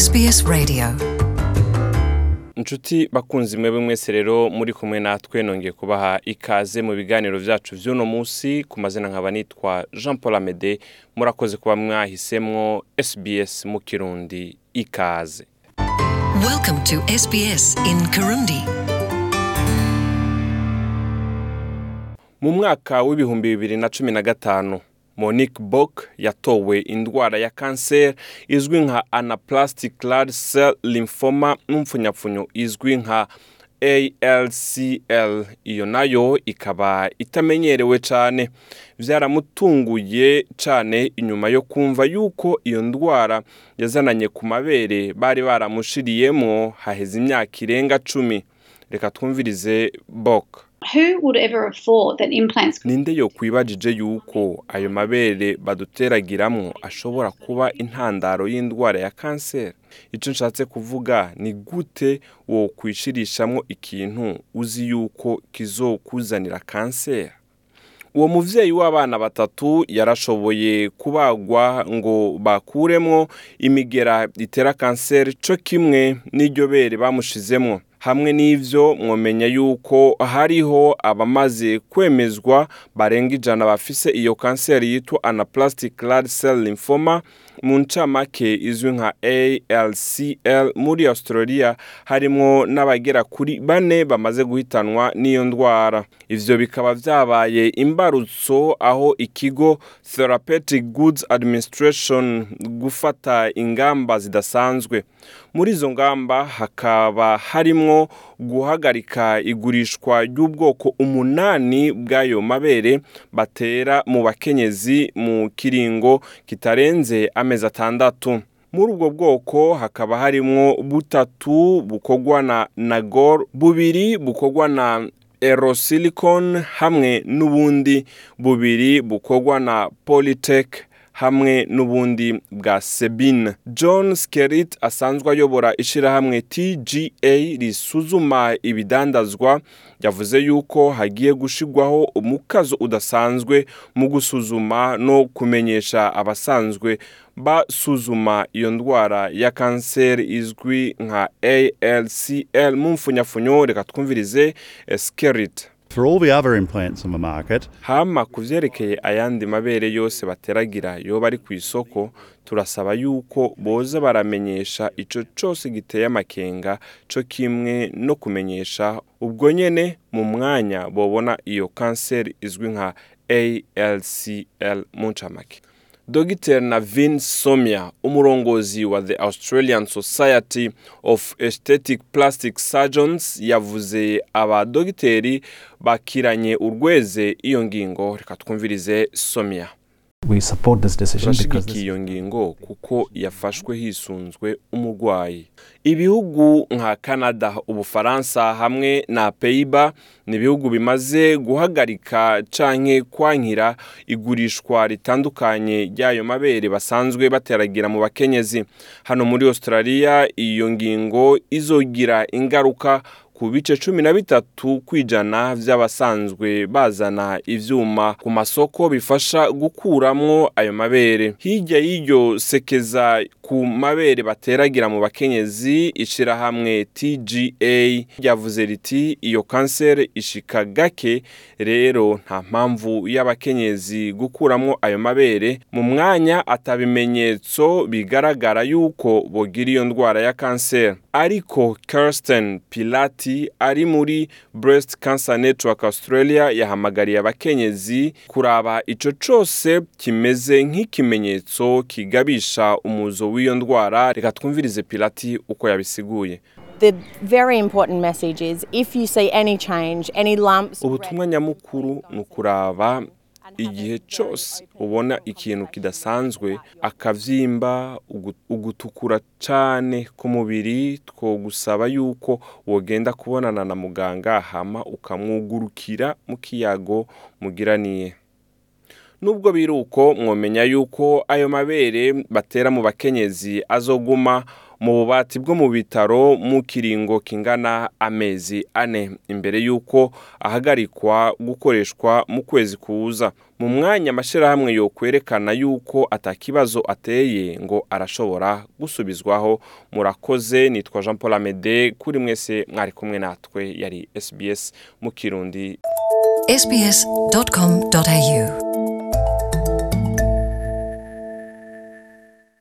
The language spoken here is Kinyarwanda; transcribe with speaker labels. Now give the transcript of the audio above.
Speaker 1: SBS Radio
Speaker 2: inshuti bakunzi mwebwe mwese rero muri kumwe natwe nongeye kubaha ikaze mu biganiro byacu by'uno munsi ku mazina nkaba nitwa jean paul amede murakoze kuba mwahisemwo sbs mu kirundi ikaze
Speaker 1: Welcome to SBS in Kirundi.
Speaker 2: mu mwaka w'ibihumbi bibiri na cumi na gatanu monique bok yatowe indwara ya kanseri izwi nka anaplastic large cell lymphoma n'umfunyapfunyo izwi nka ALCL iyo na yo ikaba itamenyerewe cyane byaramutunguye cyane inyuma yo kumva yuko iyo ndwara yazananye ku mabere bari baramushiriyemo haheze imyaka irenga cumi. Reka twumvirize bok
Speaker 3: Who would ever have thought that implants
Speaker 2: ninde yo kwibajije yuko ayo mabere baduteragiramwo ashobora kuba intandaro y'indwara ya kanseri? Icyo nshatse kuvuga ni gute wo kwishirishamwo ikintu uzi yuko kizokuzanira kanseri? Uwo muvyeyi w'abana batatu yarashoboye kubagwa ngo bakuremwo imigera itera kanseri co kimwe n'iryo bere bamushizemwo. Hamwe n'ivyo mwomenya yuko hariho abamaze kwemezwa barenga ijana bafise iyo kanseri yitwa anaplastic large cell lymphoma mu ncamake izwi nka ALCL muri Australia harimwo n'abagera kuri bane bamaze guhitanwa n'iyo ndwara. Ivyo bikaba vyabaye imbarutso aho ikigo Therapeutic Goods Administration gufata ingamba zidasanzwe. Muri izo ngamba hakaba harimwo guhagarika igurishwa ry'ubwoko umunani bw'ayo mabere batera mu bakenyezi mu kiringo kitarenze amezi atandatu. Muri ubwo bwoko hakaba harimwo butatu bukorwa na nagor bubiri bukorwa na erosilicon hamwe n'ubundi bubiri bukorwa na polytech. Hamwe n'ubundi bwa sebine john skerit asanzwe ayobora ishyirahamwe tga risuzuma ibidandazwa yavuze yuko hagiye gushigwaho umukazo udasanzwe mu gusuzuma no kumenyesha abasanzwe basuzuma iyo ndwara ya kanseri izwi nka alcl mu mfunyafunyo reka twumvirize skerit Hama ku vyerekeye ayandi mabere yose bateragira yoba ari ku isoko turasaba yuko boza baramenyesha ico cose giteye amakenga co kimwe no kumenyesha ubwo nyene mu mwanya bobona iyo kanseri izwi nka ALCL mu ncamake. Dr. Navin Somia umurongozi wa the Australian Society of Aesthetic Plastic Surgeons yavuze abadogiteri bakiranye urweze iyo ngingo. Reka twumvirize Somia.
Speaker 4: We support this decision because
Speaker 2: turashigikiye
Speaker 4: this,
Speaker 2: iyo ngingo kuko yafashwe hisunzwe umurwayi. Ibihugu nka canada ubufaransa hamwe na peyiba ni ibihugu bimaze guhagarika canke kwankira igurishwa ritandukanye ry'ayo mabere basanzwe bateragira mu bakenyezi. Hano muri australia iyo ngingo izogira ingaruka ku bice cumi na bitatu kw'ijana vy'abasanzwe bazana ivyuma ku masoko bifasha gukuramwo ayo mabere. Hirya y'iryo sekeza ku mabere bateragira mu bakenyezi ishirahamwe tga ryavuze riti iyo kanseri ishika gake rero nta mpamvu y'abakenyezi gukuramwo ayo mabere. Mu mwanya atabimenyetso bigaragara yuko bogira iyo ndwara ya kanseri ariko kirsten pilati ari muri breast cancer network australia yahamagariye abakenyezi kuraba ico cose kimeze nk'ikimenyetso kigabisha umuzo w'iyo ndwara. Reka twumvirize pilati uko yabisiguye.
Speaker 5: The very important message is if you see any change, any lumps,
Speaker 2: ubutumwa nyamukuru ni ukuraba igihe cyose ubona ikintu kidasanzwe akavyimba ugu- ugutukura cane ku mubiri twogusaba yuko wogenda kubonana na muganga hama ukamwugurukira mu kiyago mugiraniye. Nubwo biri uko mwomenya yuko ayo mabere batera mu bakenyezi azoguma mu bubati bwo mu bitaro mu kiringo kingana amezi ane. Imbere y'uko ahagarikwa gukoreshwa mu kwezi kuza. Mu mwanya amashyirahamwe yo kwerekana yuko atakibazo ateye ngo arashobora gusubizwaho. Murakoze nitwa jean paul amede kuri mwese mwari kumwe natwe yari sbs mu kirundi.
Speaker 1: Sbs.com.au